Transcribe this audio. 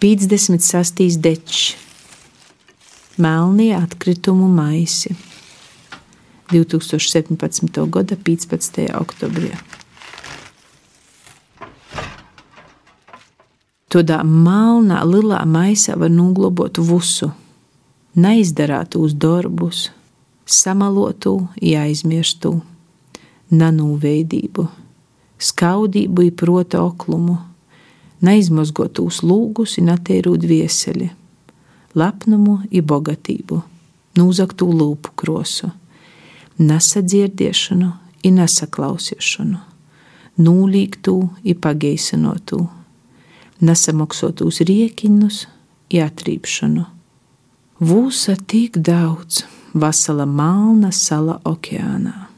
56. dečs, Melnie atkritumu maisi 2017. gada 15. oktobrī. Tādā melnā, lielā maisā var noglabāt visu, neizdarātos darbus, samalotu, aizmirstu, nanūveidību, skaudību, prota oklumu, neizmazgotus lūgus un attērūt vieseli, lepnumu un bogatību, nūzaktu lūpu krosu, nesadzirdēšanu un nesaklausīšanu, nūlīgtu un pageisinotu, nesamaksotus riekiņus un atrīpšanu. Vūsa tik daudz, vasala melna sala okeānā.